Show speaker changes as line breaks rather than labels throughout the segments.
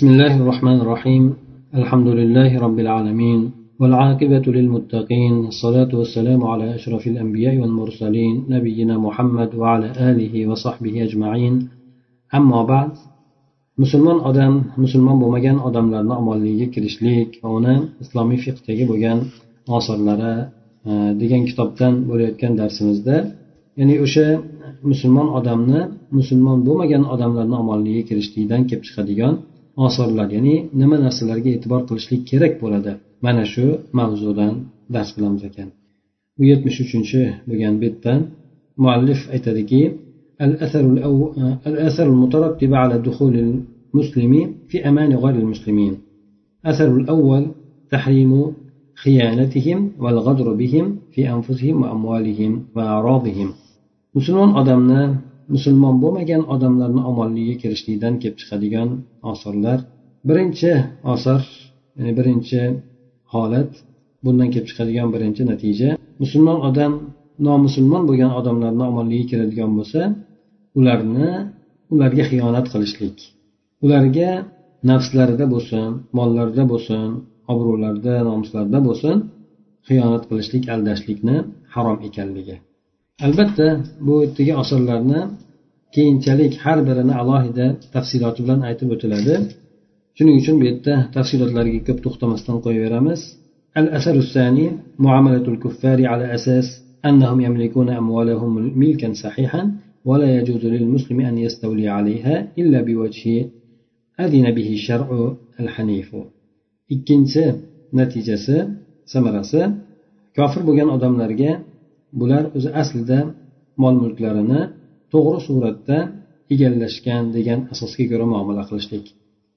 بسم الله الرحمن الرحيم الحمد لله رب العالمين والعاقبة للمتقين الصلاة والسلام على أشرف الأنبياء والمرسلين نبينا محمد وعلى آله وصحبه أجمعين أما بعد musulmon odam musulmon bo'lmagan odamlarni omonligiga kirishlik va uni islomiy fiqdagi bo'lgan osirlari e, degan kitobdan bo'layotgan darsimizda ya'ni o'sha musulmon odamni musulmon bo'lmagan odamlarni omonligiga kirishlikdan kelib chiqadigan osorlar ya'ni nima narsalarga e'tibor qilishlik kerak bo'ladi mana shu mavzudan dars qilamiz ekan bu yetmish uchinchi bo'lgan betdan muallif aytadiki الأثر المترتب على دخول المسلم في أمان غير المسلمين أثر الأول تحريم خيانتهم والغدر بهم في أنفسهم وأموالهم وأعراضهم musulmon odamni musulmon bo'lmagan odamlarni omonligiga kirishlikdan kelib chiqadigan osorlar birinchi osor ya'ni birinchi holat bundan kelib chiqadigan birinchi natija. Musulmon odam nomusulmon bo'lgan odamlarni omonligiga kiradigan bo'lsa ularni ularga xiyonat qilishlik. Ularga nafslarida bo'lsin mollarida bo'lsin obro'larida nomuslarida bo'lsin xiyonat qilishlik aldashlikni harom ekanligi. albatta bu yerdagi osorlarni keyinchalik har birini alohida tafsiloti bilan aytib o'tiladi shuning uchun bu yerda tafsilotlarga ko'p to'xtamasdan qo'yaveramiz الأثر الثاني معاملة الكفار على أساس أنهم يملكون أموالهم ملكا صحيحا ولا يجوز للمسلم أن يستولي عليها إلا بوجه أذن به الشرع الحنيف ikkinchi natijasi samarasi kofir bo'lgan odamlarga bular o'zi aslida mol mulklarini to'g'ri suratda egallashgan degan asosga ko'ra muomala qilishlik.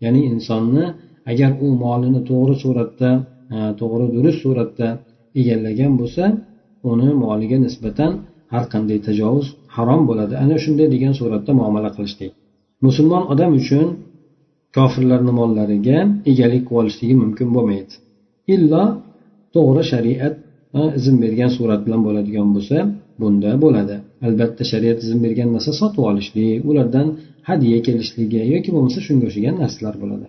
Ya'ni insonni agar u molini to'g'ri suratda e, to'g'ri durust suratda egallagan bo'lsa uni moliga nisbatan har qanday tajovuz harom bo'ladi. Ana shunday degan suratda muomala qilishlik. Musulmon odam uchun kofirlarni mollariga egalik qilib olishligi mumkin bo'lmaydi. Illo to'g'ri shariat izn bergan surat bilan bo'ladigan bo'lsa bunda bo'ladi albatta shariat izn bergan narsa sotib olishlik ulardan hadya kelishligi yoki bo'lmasa shunga o'xshagan narsalar bo'ladi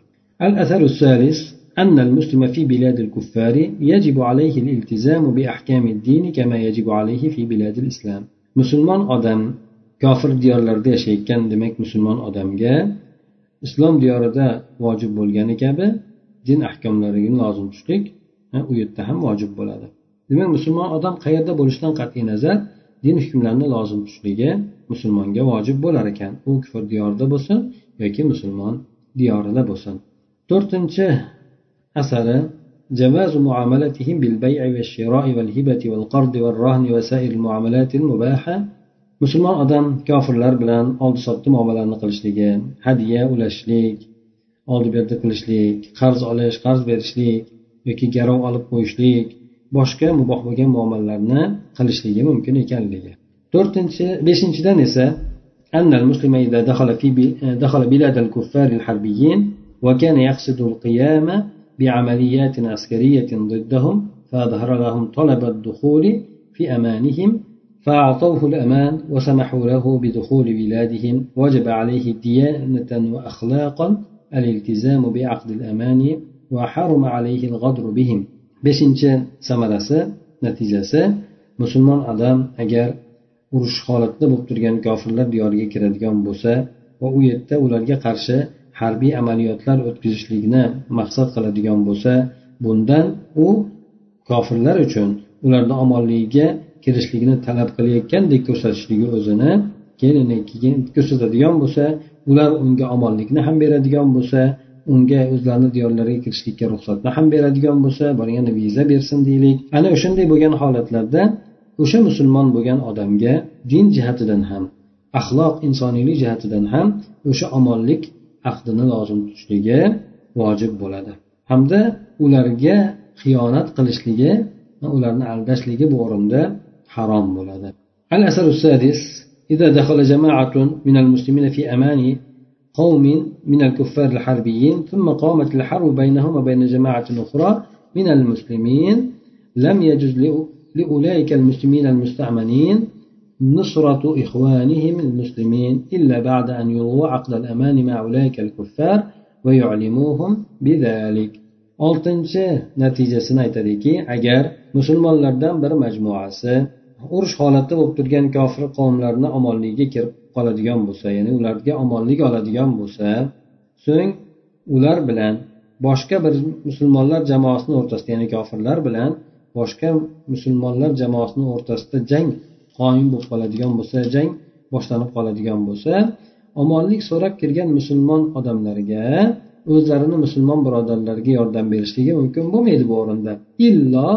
al asaru salis أن المسلم في بلاد الكفار يجب عليه الالتزام بأحكام الدين كما يجب عليه في بلاد الإسلام مسلمان أدم kofir diyorlarda yashayotgan demak musulmon odamga islom diyorida vojib bo'lgani kabi din ahkomlariga lozim tutishlik u yerda ham vojib bo'ladi demak musulmon odam qayerda bo'lishidan qat'iy nazar din hukmlarini lozim tutishligi musulmonga vojib bo'lar ekan u kufr diyorida bo'lsin yoki musulmon diyorida bo'lsin to'rtinchi asari جواز معاملتهم بالبيع والشراء والهبة والقرض والرهن وسائر المعاملات المباحة musulmon odam kofirlar bilan oldi sotdi muomalani qilishligi hadya ulashishlik oldi berdi qilishlik qarz olish qarz berishlik yoki garov olib qo'yishlik boshqa muboh bo'lgan muomalalarni qilishligi mumkin ekanligi. To'rtinchi beshinchidan esa أن المسلم إذا دخل في دخل بلاد الكفار الحربيين وكان يقصد القيام بعمليات عسكرية ضدهم فأظهر لهم طلب الدخول في أمانهم فأعطوه الأمان وسمحوا له بدخول بلادهم وجب عليه ديانة وأخلاقا الالتزام بعقد الأمان وحرم عليه الغدر بهم beshinchi samarasi natijasi musulmon odam agar urush holatida bo'lib turgan kofirlar diyoriga kiradigan bo'lsa va u yerda ularga qarshi harbiy amaliyotlar o'tkazishlikni maqsad qiladigan bo'lsa bundan u kofirlar uchun ularni omonligiga kirishlikni talab qilayotgandek ko'rsatishligi o'zini keyin keyin ko'rsatadigan bo'lsa ular unga omonlikni ham beradigan bo'lsa unga o'zlarini diyorlariga kirishlikka ruxsatni ham beradigan bo'lsa borganda viza bersin deylik ana o'shanday bo'lgan holatlarda o'sha musulmon bo'lgan odamga din jihatidan ham axloq insoniylik jihatidan ham o'sha omonlik aqdini lozim tutishligi vojib bo'ladi hamda ularga xiyonat qilishligi ularni aldashligi bu o'rinda harom bo'ladi al asar السادس إذا دخل جماعة من المسلمين في أمان قوم من الكفار الحربيين ثم قامت الحرب بينهم وبين جماعة أخرى من المسلمين. لم يجوز لأولئك المسلمين المستأمنين نصرة إخوانهم المسلمين إلا بعد أن يلغوا عقد الأمان مع أولئك الكفار ويعلموهم بذلك. Oltinchi natijasini aytadiki agar musulmonlardan bir majmuasi urush holatida bo'lib turgan kofir qavmlarni omonligiga kirib qoladigan bo'lsa ya'ni ularga omonlik oladigan bo'lsa so'ng ular bilan boshqa bir musulmonlar jamoasini o'rtasida ya'ni kofirlar bilan boshqa musulmonlar jamoasini o'rtasida jang qoyim bo'lib qoladigan bo'lsa jang boshlanib qoladigan bo'lsa omonlik so'rab kirgan musulmon odamlarga o'zlarini musulmon birodarlariga yordam berishligi mumkin bo'lmaydi bu o'rinda. Illo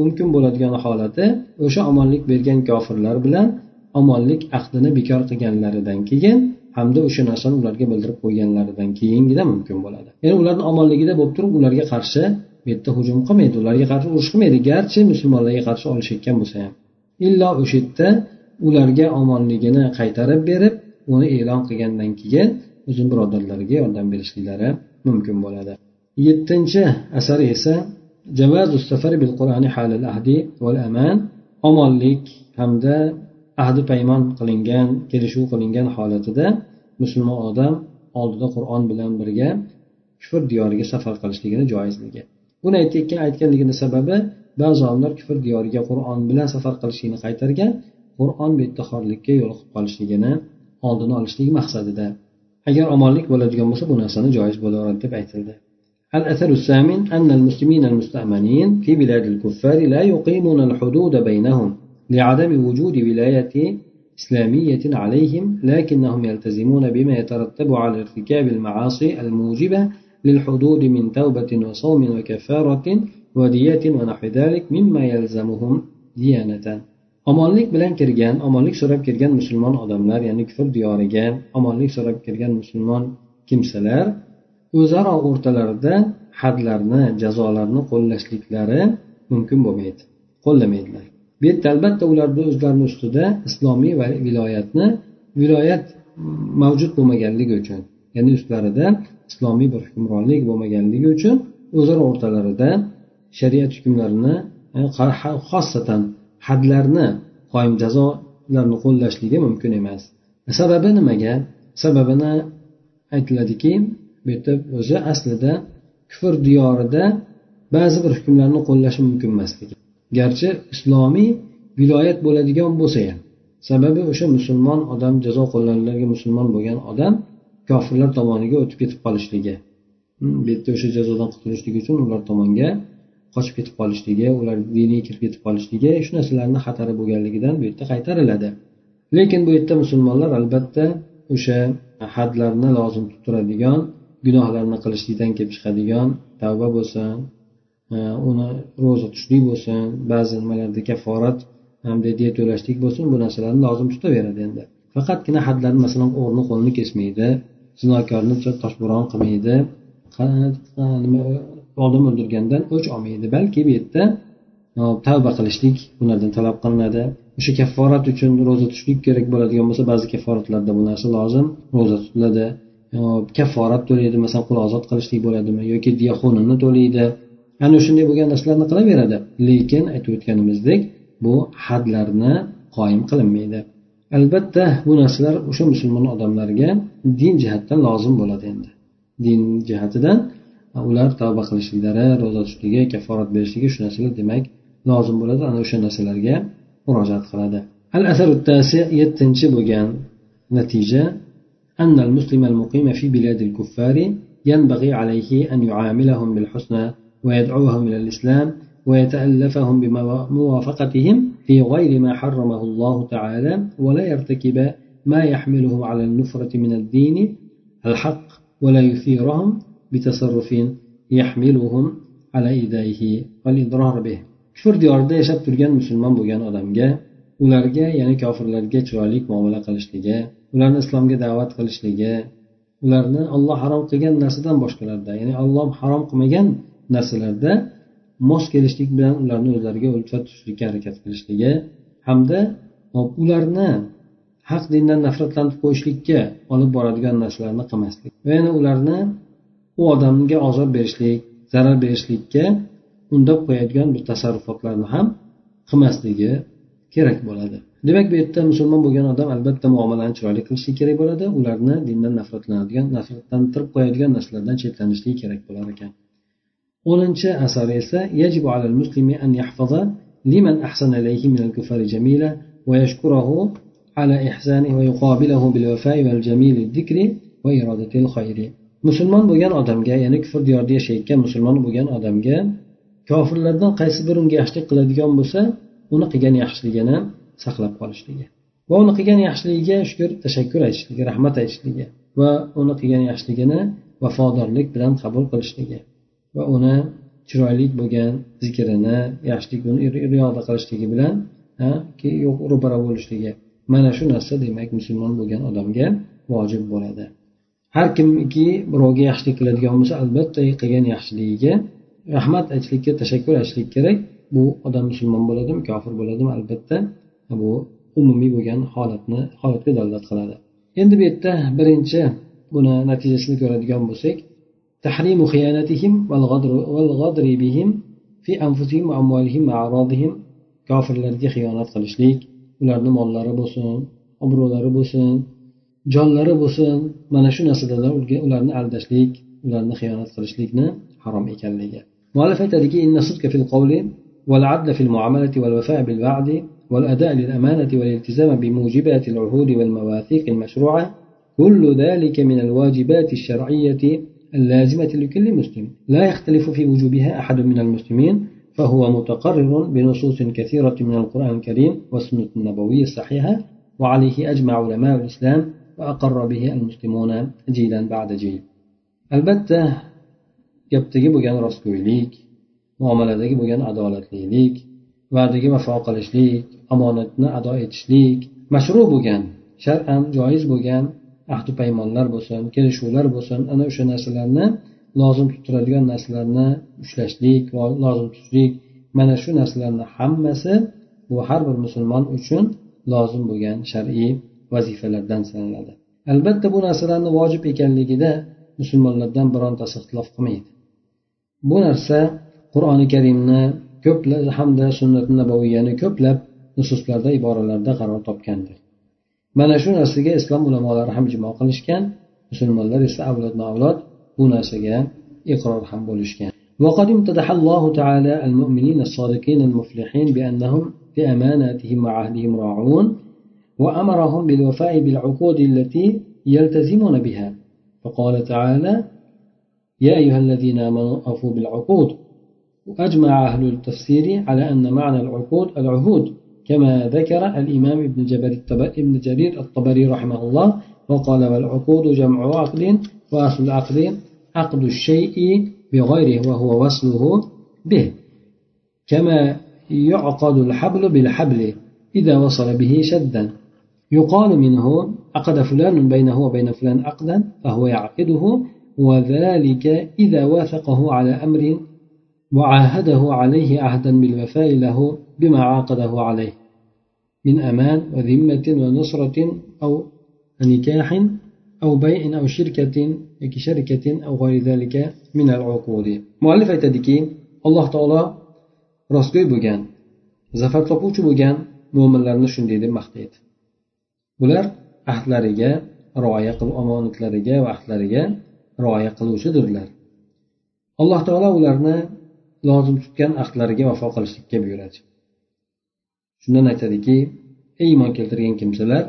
mumkin bo'ladigan holati o'sha omonlik bergan kofirlar bilan omonlik ahdini bekor qilganlaridan keyin hamda o'sha narsani ularga bildirib qo'yganlaridan keyingina mumkin bo'ladi. Ya'ni ularni omonligida bo'lib turib ularga qarshi bu yerda hujum qilmaydi ularga qarshi urush qilmaydi. Garchi musulmonlarga qarshi olishayotgan bo'lsa ham. Illo o'sha yerda ularga omonligini qaytarib berib uni e'lon qilgandan keyin o'zini birodarlariga yordam berishliklari mumkin bo'ladi. Yettinchi asari esa omonlik hamda ahdi paymon qilingan kelishuv qilingan holatida musulmon odam oldida qur'on bilan birga kufr diyoriga safar qilishligini joizligi buni aytayotgan aytganligini sababi ba'zi olimlar kufr diyoriga qur'on bilan safar qilishlikni qaytargan qur'on bu yerda xorlikka yo'liqib qolishligini oldini olishlik maqsadida agar omonlik bo'ladigan bo'lsa bu narsani joiz bo'laveradi deb aytildi الأثر الثامن أن المسلمين المستأمنين في بلاد الكفار لا يقيمون الحدود بينهم لعدم وجود ولاية إسلامية عليهم لكنهم يلتزمون بما يترتب على ارتكاب المعاصي الموجبة للحدود من توبة وصوم وكفارة ودية ونحو ذلك مما يلزمهم ديانة omonlik bilan kirgan omonlik so'rab kirgan musulmon odamlar ya'ni kufr diyoriga omonlik so'rab kirgan musulmon kimsalar o'zaro o'rtalarida hadlarni jazolarni qo'llashliklari mumkin bo'lmaydi qo'llamaydilar Bu yerda albatta ularni o'zlarini ustida islomiy va viloyatni viloyat mavjud bo'lmaganligi uchun ya'ni ustlarida islomiy bir hukmronlik bo'lmaganligi uchun o'zaro o'rtalarida shariat hukmlarini e, xosatan hadlarni qoyim jazolarni qo'llashligi mumkin emas. Sababi nimaga? Sababini aytiladiki bu yerda o'zi aslida kufr diyorida ba'zi bir hukmlarni qo'llashi mumkin emasligi garchi islomiy viloyat bo'ladigan bo'lsa ham sababi o'sha musulmon odam jazo qo'llaniladigan musulmon bo'lgan odam kofirlar tomoniga o'tib ketib qolishligi. Hmm, bu yerda o'sha jazodan qutulishlik uchun ular tomonga qochib ketib qolishligi ular diniy kirib ketib qolishligi shu narsalarni xatari bo'lganligidan bu yerda qaytariladi. Lekin bu yerda musulmonlar albatta o'sha hadlarni lozim tutib turadigan gunohlarni qilishlikdan kelib chiqadigan tavba bo'lsin Э, uni ro'za tutishlik bo'lsin ba'zi nimalarda kaforat hamda diya to'lashlik bo'lsin bu narsalarni lozim tutaveradi endi. Faqatgina hadlarni masalan o'g'rini qo'lini kesmaydi zinokorni toshbo'ron qilmaydi odam o'ldirgandan o'ch olmaydi balki bu yerda e, tavba qilishlik bulardan talab qilinadi. O'sha kafforat uchun ro'za tutishlik kerak bo'ladigan bo'lsa ba'zi kafforatlarda bu narsa lozim ro'za tutiladi. E, kafforat to'laydi masalan qul ozod qilishlik bo'ladimi yoki diya to'laydi. ana shunday bo'lgan narsalarni qilaveradi lekin aytib o'tganimizdek bu hadlarni qoyim qilinmaydi albatta bu narsalar o'sha musulmon odamlarga din jihatdan lozim bo'ladi endi din jihatidan ular tavba qilishliklari ro'za tutishligi kafforat berishligi shu narsalar demak lozim bo'ladi ana o'sha narsalarga murojaat qiladi al asar yettinchi bo'lgan natija أن المسلم المقيم في بلاد الكفار ينبغي عليه أن يعاملهم بالحسنى ويدعوهم إلى الإسلام ويتألفهم بموافقتهم في غير ما حرمه الله تعالى ولا يرتكب ما يحمله على النفرة من الدين الحق ولا يثيرهم بتصرف يحملهم على إذائه والإضرار به. كفر ديار ديشة ترغن مسلمان بغن أدم جا ularga ya'ni kofirlarga chiroyli muomala qilishligi ularni islomga da'vat qilishligi ularni olloh harom qilgan narsadan boshqalardan ya'ni olloh harom qilmagan narsalarda mos kelishlik bilan ularni o'zlariga ulfat tutishlikka harakat qilishligi hamda ularni haq dindan nafratlantirib qo'yishlikka olib boradigan narsalarni qilmaslik va yana ularni u odamga ozor berishlik zarar berishlikka undab qo'yadigan bir tasarrufotlarni ham qilmasligi kerak bo'ladi. Demak bu yerda musulmon bo'lgan odam albatta muomalani chiroyli qilishi kerak bo'ladi. Ularni dindan nafratlanadigan nafratlantirib qo'yadigan narsalardan chetlanishligi kerak bo'lar ekan. o'ninchi asar esa yajibu alal muslimi an yahfaza liman ahsana alayhi min al kufari jamila va yashkurahu ala ihsani va yuqabilahu bil wafai wal jamil dhikri va al-khayri. musulmon bo'lgan odamga ya'ni kufr diyorida yashayotgan musulmon bo'lgan odamga kofirlardan qaysi bir unga yaxshilik qiladigan bo'lsa uni qilgan yaxshiligini saqlab qolishligi va uni qilgan yaxshiligiga shukur tashakkur aytishligi rahmat aytishligi va uni qilgan yaxshiligini vafodorlik bilan qabul qilishligi va uni chiroyli bo'lgan zikrini yaxshilik riyoda qilishligi bilan yo'q ro'para bo'lishligi. Mana shu narsa demak musulmon bo'lgan odamga vojib bo'ladi. Har kimki birovga yaxshilik qiladigan bo'lsa albatta qilgan yaxshiligiga rahmat aytishlikka tashakkur aytishlik kerak. Bu odam musulmon bo'ladimi kofir bo'ladimi albatta bu umumiy bo'lgan holatni holatga dalolat qiladi. Endi bu yerda birinchi buni natijasini ko'radigan bo'lsak تحريم خيانتهم والغدر والغدر بهم في أنفسهم وأموالهم وأعراضهم. كافر لردي خيانات قلشليك. ولرد مالا ربوسون أبرو ربوسون جال ربوسون من شو نصد ولرد عردشليك ولرد خيانات قلشليكنا حرام إيكال لك مالفة إن صدق في القول والعدل في المعاملة والوفاء بالوعد والأداء للأمانة والالتزام بموجبات العهود والمواثيق المشروعة. كل ذلك من الواجبات الشرعية اللازمة لكل مسلم. لا يختلف في وجوبها أحد من المسلمين فهو متقرر بنصوص كثيرة من القرآن الكريم والسنة النبوية الصحيحة وعليه أجمع علماء الإسلام وأقر به المسلمون جيلا بعد جيل. albatta gapdagi bo'lgan rostgo'ylik muomaladagi bo'lgan adolatlilik va'daga vafo qilishlik omonatni ado etishlik mashru bo'lgan shar'an joiz bo'lgan ahdi paymonlar bo'lsin kelishuvlar bo'lsin ana o'sha narsalarni lozim tutiladigan narsalarni ushlashlik va lozim tutishlik mana shu narsalarni hammasi bu har bir musulmon uchun lozim bo'lgan shar'iy vazifalardan sanaladi. Albatta bu narsalarni vojib ekanligida musulmonlardan birontasi ixtilof qilmaydi. Bu narsa qur'oni karimni ko'plab hamda sunnat nabaviyani ko'plab nususlarda iboralarda qaror topgandir. Mana shu narsaga islom ulamolari ham ijmo qilishgan musulmonlar esa avlodma avlod bu narsaga iqror ham bo'lishgan وقد امتدح الله تعالى المؤمنين الصادقين المفلحين بأنهم في أماناتهم وعهدهم راعون وأمرهم بالوفاء بالعقود التي يلتزمون بها. فقال تعالى يا أيها الذين آمنوا أوفوا بالعقود. وأجمع أهل التفسير على أن معنى العقود العهود. كما ذكر الإمام ابن, جبر ابن جرير الطبري رحمه الله وقال والعقود جمع عقد وأصل العقد عقد الشيء بغيره وهو وصله به كما يعقد الحبل بالحبل إذا وصل به شدا. يقال منه عقد فلان بينه وبين فلان عقدا فهو يعقده وذلك إذا وافقه على أمر وعاهده عليه عهدا بالوفاء له بما عاقده عليه من أمان وذمة ونصرة أو نكاح أو بيع أو شركة شركة أو غير ذلك من العقود مؤلف aytadiki alloh taolo rostgo'y bo'lgan zafar topuvchi bo'lgan mo'minlarni shunday deb maqtaydi bular ahdlariga rioya qilib omonatlariga va ahdlariga rioya qiluvchidirlar alloh taolo ularni lozim tutgan ahdlariga vafo qilishlikka buyuradi shundan aytadiki ey iymon keltirgan kimsalar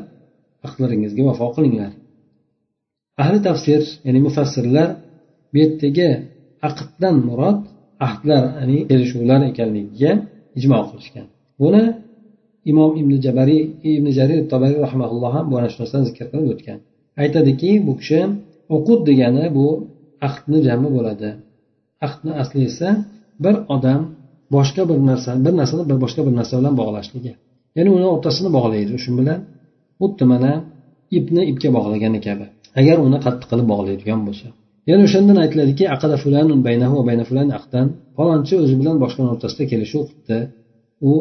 ahdlaringizga vafo qilinglar. Ahli tafsir ya'ni mufassirlar bu yerdagi aqddan murod ahdlar ya'ni kelishuvlar ekanligiga ijmo qilishgan. Buni imom ibn jabariy ibn jarir tobariy rahmaulloh ham mana shu narsani zikr qilib o'tgan. Aytadiki bu kishi uqud degani bu ahdni jami bo'ladi. Ahdni asli esa bir odam boshqa bir narsa bir narsani bir boshqa bir narsa bilan bog'lashligi. Ya'ni uni o'rtasini bog'laydi shu bilan. Xuddi mana ipni ipga bog'lagani kabi. Agar uni qattiq qilib bog'laydigan bo'lsa. Yana o'shandan aytiladiki aqada fulanun baynahu va bayna fulan aqdan falonchi o'zi bilan boshqani o'rtasida kelishuv qilibdi. U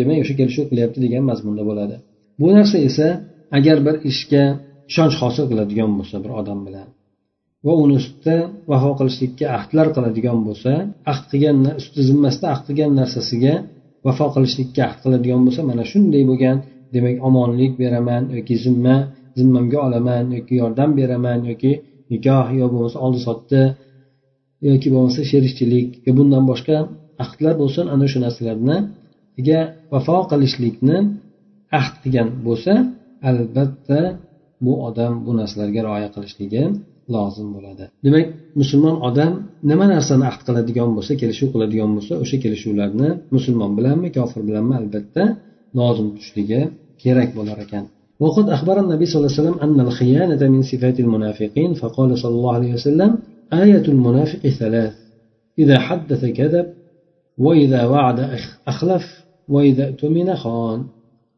demak o'sha kelishuv qilyapti degan mazmunda bo'ladi. Bu narsa esa agar bir ishga ishonch hosil qiladigan bo'lsa bir odam bilan. Va uni ustida vafo qilishlikka ahdlar qiladigan bo'lsa ahd qilgan usti zimmasida ahd qilgan narsasiga vafo qilishlikka ahd qiladigan bo'lsa mana shunday bo'lgan. Demak omonlik beraman yoki zimma zimmamga olaman yoki yordam beraman yoki nikoh yo bo'lmasa oldi sotdi yoki bo'lmasa sherikchilik yo bundan boshqa ahdlar bo'lsin ana shu narsalarniga vafo qilishlikni ahd qilgan bo'lsa albatta bu odam bu narsalarga rioya qilishligi lozim bo'ladi demak musulmon odam nima narsani ahd qiladigan bo'lsa kelishuv qiladigan bo'lsa o'sha kelishuvlarni musulmon bilanmi kofir bilanmi albatta lozim tutishligi kerak bo'lar ekan وقد أخبر النبي صلى الله عليه وسلم أن الخيانة من صفات المنافقين فقال صلى الله عليه وسلم آية المنافق ثلاث. إذا حدث كذب وإذا وعد أخلف وإذا اؤتمن خان.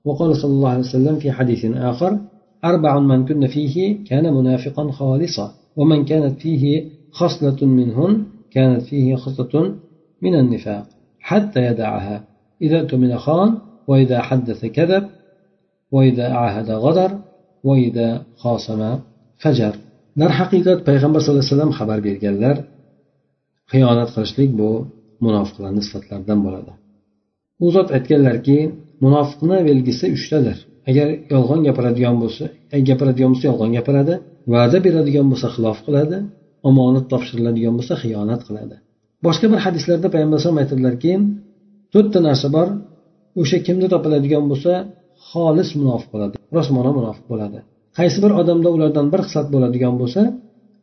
وقال صلى الله عليه وسلم في حديث آخر أربع من كن فيه كان منافقا خالصا. ومن كانت فيه خصلة منهن كانت فيه خصلة من النفاق حتى يدعها إذا اؤتمن خان وإذا حدث كذب وإذا عاهد غدر وإذا خاصم فجر darhaqiqat payg'ambar sallallohu alayhi vasallam xabar berganlar xiyonat qilishlik bu munofiqlarni sifatlaridan bo'ladi u zot aytganlarki munofiqni belgisi uchtadir agar yolg'on gapiradigan bo'lsa gapiradigan bo'lsa yolg'on gapiradi va'da beradigan bo'lsa xilof qiladi omonat topshiriladigan bo'lsa xiyonat qiladi. Boshqa bir hadislarda payg'ambar alayhisalom aytadilarki to'rtta narsa bor o'sha kimda topiladigan bo'lsa xolis munofiq bo'ladi rostmona munofiq bo'ladi. Qaysi bir odamda ulardan bir xislat bo'ladigan bo'lsa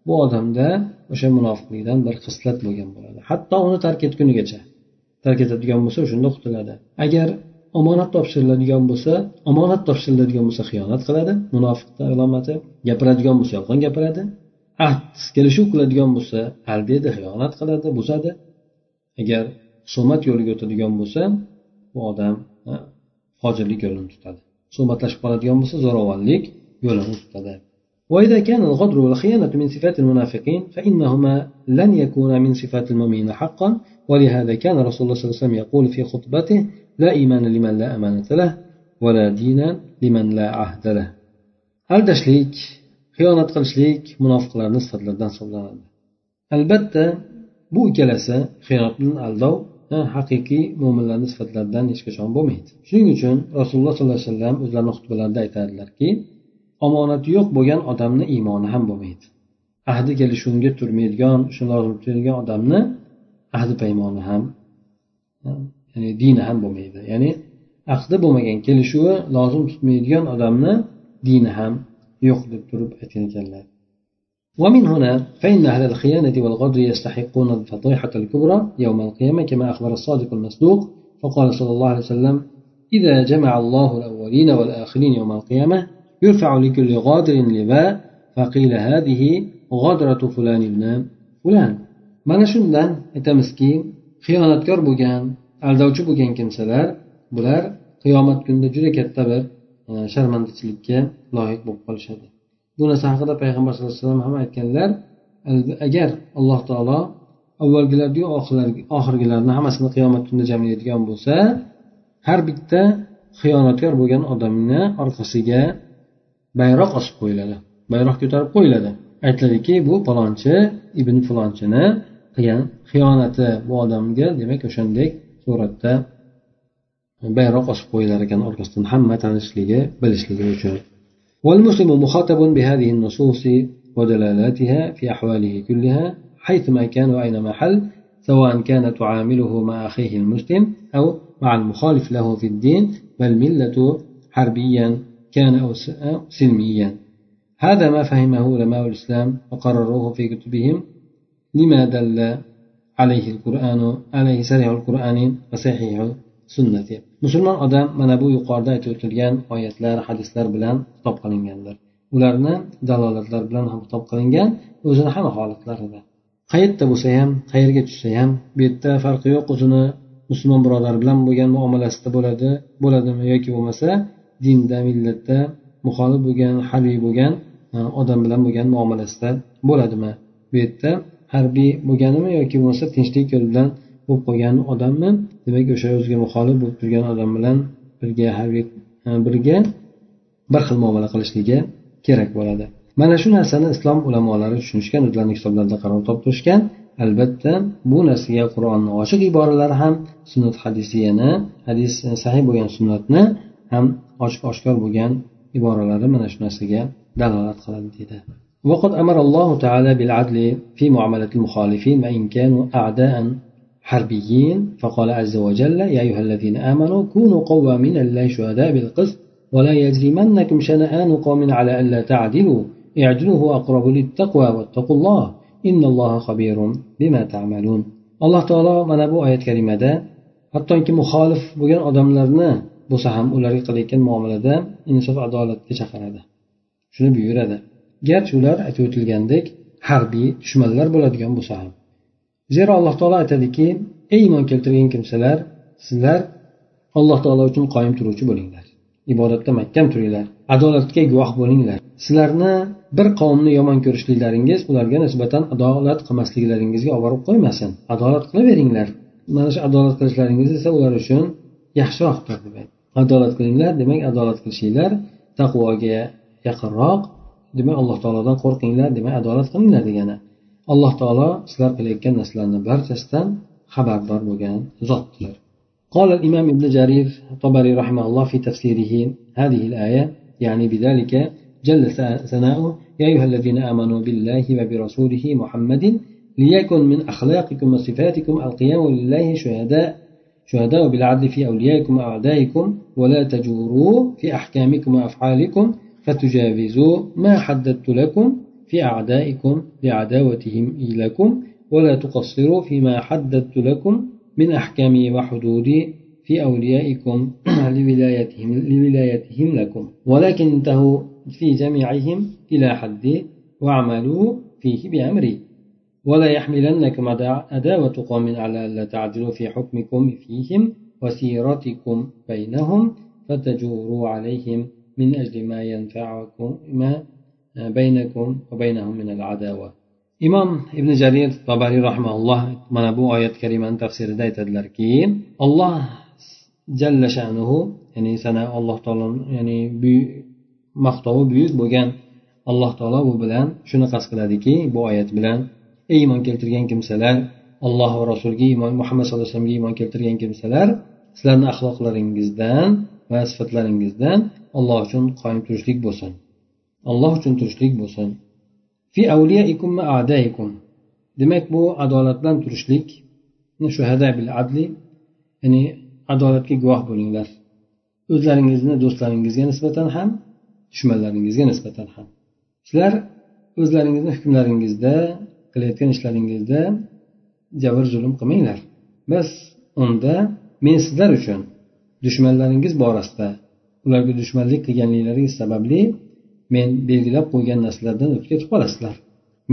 bu odamda o'sha munofiqlikdan bir xislat bo'lgan bo'ladi. Hatto uni tark etgunigacha tark etadigan bo'lsa o'shanda qutuladi agar omonat topshiriladigan bo'lsa omonat topshiriladigan bo'lsa xiyonat qiladi munofiqni alomati gapiradigan bo'lsa yolg'on gapiradi ahd kelishuv qiladigan bo'lsa aldaydi xiyonat qiladi buzadi agar husumat yo'liga o'tadigan bo'lsa bu odam fojirlik yo'lini tutadi husumatlashib qoladigan bo'lsa zo'ravonlik yo'lini tutadi وإذا كان الغدر والخيانة من صفات المنافقين فإنهما لن يكونا من صفات المؤمنين حقا ولهذا كان رسول الله صلى الله عليه وسلم يقول في خطبته لا إيمان لمن لا أمانة له ولا دين لمن لا عهد له aldashlik xiyonat qilishlik munofiqlarni sifatlaridan hisoblanadi albatta bu ikkalasi xiyonat bilan aldov haqiqiy mo'minlarni sifatlaridan hech qachon bo'lmaydi shuning uchun rasululloh sollallohu alayhi vasallam o'zlarini xutbalarida aytadilarki omonati yo'q bo'lgan odamni iymoni ham bo'lmaydi ahdi kelishuvga turmaydigan shuni lozim tutadigan odamni ahdi paymoni ham ya'ni dini ham bo'lmaydi. Ya'ni aqdi bo'lmagan kelishuvi lozim tutmaydigan odamni dini ham yo'q deb turib aytgan ekanlar. ومن هنا فإن أهل الخيانة والغدر يستحقون الفضيحة الكبرى يوم القيامة كما أخبر الصادق المصدوق فقال صلى الله عليه وسلم إذا جمع الله الأولين والآخرين يوم القيامة يرفع لكل غادر لباء فقيل هذه غدرة فلان ابن فلان mana shundan aytamizki xiyonatkor bo'lgan aldovchi bo'lgan kimsalar bular qiyomat kunida juda katta bir e, sharmandachilikka loyiq bo'lib qolishadi. Bu narsa haqida payg'ambar sallallohu alayhi vasallam ham aytganlar agar alloh taolo avvalgilarni oxirgilarni hammasini qiyomat kunida jamlaydigan bo'lsa har bitta xiyonatkor bo'lgan odamni orqasiga bayroq osib qo'yiladi bayroq ko'tarib qo'yiladi. Aytiladiki bu falonchi ibn falonchini qilgan xiyonati bu odamga demak o'shandek suratda bayroq osib qo'yilar ekan orqasidan hamma tanishligi bilishligi uchun. والمسلم مخاطب بهذه النصوص ودلالاتها في أحواله كلها حيثما كان وأينما حل سواء كان تعامله مع أخيه المسلم أو مع المخالف له في الدين بل ملة حربيا كان أو سلميا هذا ما فهمه علماء الإسلام وقرروه في كتبهم لما دل alayhi qur'anu alayhi sarihul qur'ani va sahihul sunnati. Musulmon odam mana bu yuqorida aytib o'tilgan oyatlar hadislar bilan xitob qilinganlar ularni dalolatlar bilan ham xitob qilingan o'zini hamma holatlarida qayerda bo'lsa ham qayerga tushsa ham bu yerda farqi yo'q o'zini musulmon birodar bilan bo'lgan muomalasida bo'ladi bo'ladimi yoki bo'lmasa dinda millatda muxolif bo'lgan harbiy bo'lgan e, odam bilan bo'lgan muomalasida bo'ladimi? Bu yerda harbiy bo'lganimi yoki bo'lmasa tinchlik yo'li bilan bo'lib qolgan odammi? Demak o'sha o'ziga muxolif bo'lib turgan odam bilan birga harbiy e, birga bir xil muomala qilishligi kerak bo'ladi. Mana shu narsani islom ulamolari tushunishgan o'zlarini kitoblarida qaror toptirishgan. Albatta bu narsaga qur'onni ochiq iboralari ham sunnat hadisiyani hadis e, sahiy bo'lgan sunnatni ham ochiq oshkor bo'lgan iboralari mana shu narsaga dalolat qiladi deydi. وقد أمر الله تعالى بالعدل في معاملة المخالفين وإن كانوا أعداء حربيين فقال عز وجل يا أيها الذين آمنوا كونوا قوامين لله شهداء بالقسط ولا يجرمنكم شنآن قوم على ألا تعدلوا اعدلوا هو أقرب للتقوى واتقوا الله إن الله خبير بما تعملون. alloh taolo mana bu oyat karimada hattoki muxolif bo'lgan odamlarni bo'lsa ham ularga qilayotgan muomalada insof adolatga chaqiradi. Shuni buyuradi. Garchi ular aytib o'tilgandek harbiy dushmanlar bo'ladigan bo'lsa ham. Zero alloh taolo aytadiki ey iymon keltirgan kimsalar sizlar alloh taolo uchun qoyim turuvchi bo'linglar. Ibodatda mahkam turinglar adolatga guvoh bo'linglar. Sizlarni bir qavmni yomon ko'rishliklaringiz ularga nisbatan adolat qilmasliklaringizga olib borib qo'ymasin. Adolat qilaveringlar. Mana shu adolat qilishlaringiz esa ular uchun yaxshiroqdir demak. Adolat qilinglar demak adolat qilishinglar taqvoga yaqinroq demak alloh taolodan qo'rqinglar demak adolat qilinglar degani. Alloh taolo sizlar qilayotgan narsalarni barchasidan xabardor bo'lgan zotdir. قال الإمام ابن جرير الطبري رحمه الله في تفسيره هذه الآية يعني بذلك جل ثناؤه يا أيها الذين آمنوا بالله وبرسوله محمد ليكن من أخلاقكم وصفاتكم القيام لله شهداء شهداء بالعدل في أوليائكم وأعدائكم ولا تجوروا في أحكامكم وأفعالكم فتجاوزوا ما حددت لكم في أعدائكم بعداوتهم لكم ولا تقصروا فيما حددت لكم من أحكامي وحدودي في أوليائكم لولايتهم, لولايتهم لكم. ولكن انتهوا في جميعهم إلى حد واعملوا فيه بأمري. ولا يحملنكم عداوة قوم على ألا تعدلوا في حكمكم فيهم وسيرتكم بينهم فتجوروا عليهم. من أجل ما ينفعكم ما بينكم وبينهم من العداوة imom ibn jarir babariy rahmaulloh mana bu oyat karimani tafsirida aytadilarki olloh jalla shanuhu ya'ni sana alloh taolo ya'ni maqtovi buyuk bo'lgan alloh taolo bu bilan shuni qasd qiladiki bu oyat bilan ey iymon keltirgan kimsalar alloh va rasuliga iymon muhammad sallallohu alayhi vasallamga iymon keltirgan kimsalar sizlarni axloqlaringizdan va sifatlaringizdan alloh uchun qoyim turishlik bo'lsin. Alloh uchun turishlik bo'lsin. Fi avliyaikum adaikum. Demak bu adolat bilan turishlik shuhada bil adli ya'ni adolatga guvoh bo'linglar. O'zlaringizni do'stlaringizga nisbatan ham dushmanlaringizga nisbatan ham. Sizlar o'zlaringizni hukmlaringizda qilayotgan ishlaringizda jabr zulm qilmanglar. Bas unda men sizlar uchun dushmanlaringiz borasida ularga dushmanlik qilganliklaringiz sababli men belgilab qo'ygan narsalardan o'tib ketib qolasizlar.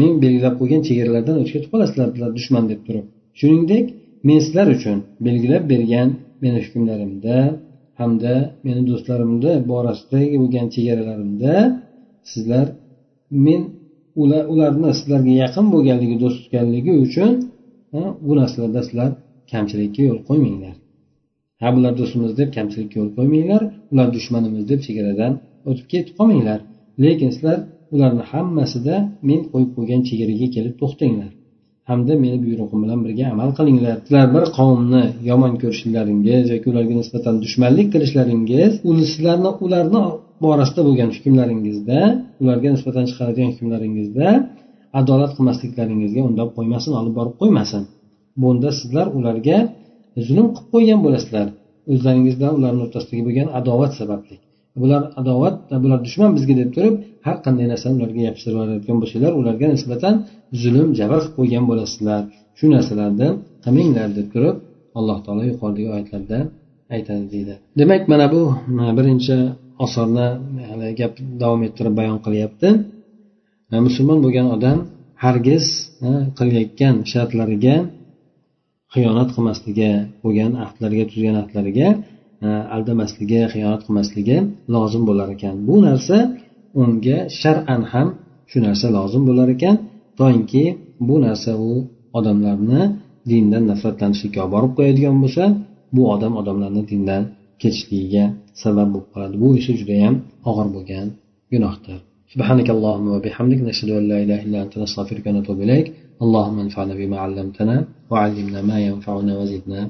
Men belgilab qo'ygan chegaralardan o'tib ketib qolasizlar bular dushman deb turib. Shuningdek men sizlar uchun belgilab bergan meni hukmlarimda hamda meni do'stlarimni borasidagi bo'lgan chegaralarimda sizlar men ularni sizlarga yaqin bo'lganligi do'st tutganligi uchun bu narsalarda sizlar kamchilikka yo'l qo'ymanglar. Ha bular do'stimiz deb kamchilikka yo'l qo'ymanglar ular dushmanimiz deb chegaradan o'tib ketib qolmanglar. Lekin sizlar ularni hammasida men qo'yib qo'ygan chegaraga kelib to'xtanglar hamda meni buyrug'im bilan birga amal qilinglar. Sizlar bir qavmni yomon ko'rishlaringiz yoki ularga nisbatan dushmanlik qilishlaringiz sizlarni ularni borasida bo'lgan hukmlaringizda ularga nisbatan chiqaradigan hukmlaringizda adolat qilmasliklaringizga undab qo'ymasin olib borib qo'ymasin. Bunda sizlar ularga zulm qilib qo'ygan bo'lasizlar. O'zlaringiz bilan ularni o'rtasidagi bo'lgan adovat sababli bular adovat bular dushman bizga deb turib har qanday narsani ularga yopishtirib yuborayotgan bo'lsanglar ularga nisbatan zulm jabr qilib qo'ygan bo'lasizlar. Shu narsalarni qilmanglar deb turib alloh taolo yuqoridagi oyatlarda aytadi deydi. Demak mana bu birinchi osorni gap davom ettirib bayon qilyapti. Musulmon bo'lgan odam hargiz qilayotgan shartlariga xiyonat qilmasligi bo'lgan ahdlariga tuzgan ahdlariga aldamasligi xiyonat qilmasligi lozim bo'lar ekan bu narsa unga shar'an ham shu narsa lozim bo'lar ekan toinki bu narsa u odamlarni dindan nafratlanishlikka olib borib qo'yadigan bo'lsa bu odam odamlarni dindan ketishligiga sabab bo'lib qoladi bu esa judayam og'ir bo'lgan gunohdir سبحانك اللهم وبحمدك نشهد أن لا إله إلا أنت نستغفرك ونتوب إليك اللهم انفعنا بما علمتنا وعلمنا ما ينفعنا وزدنا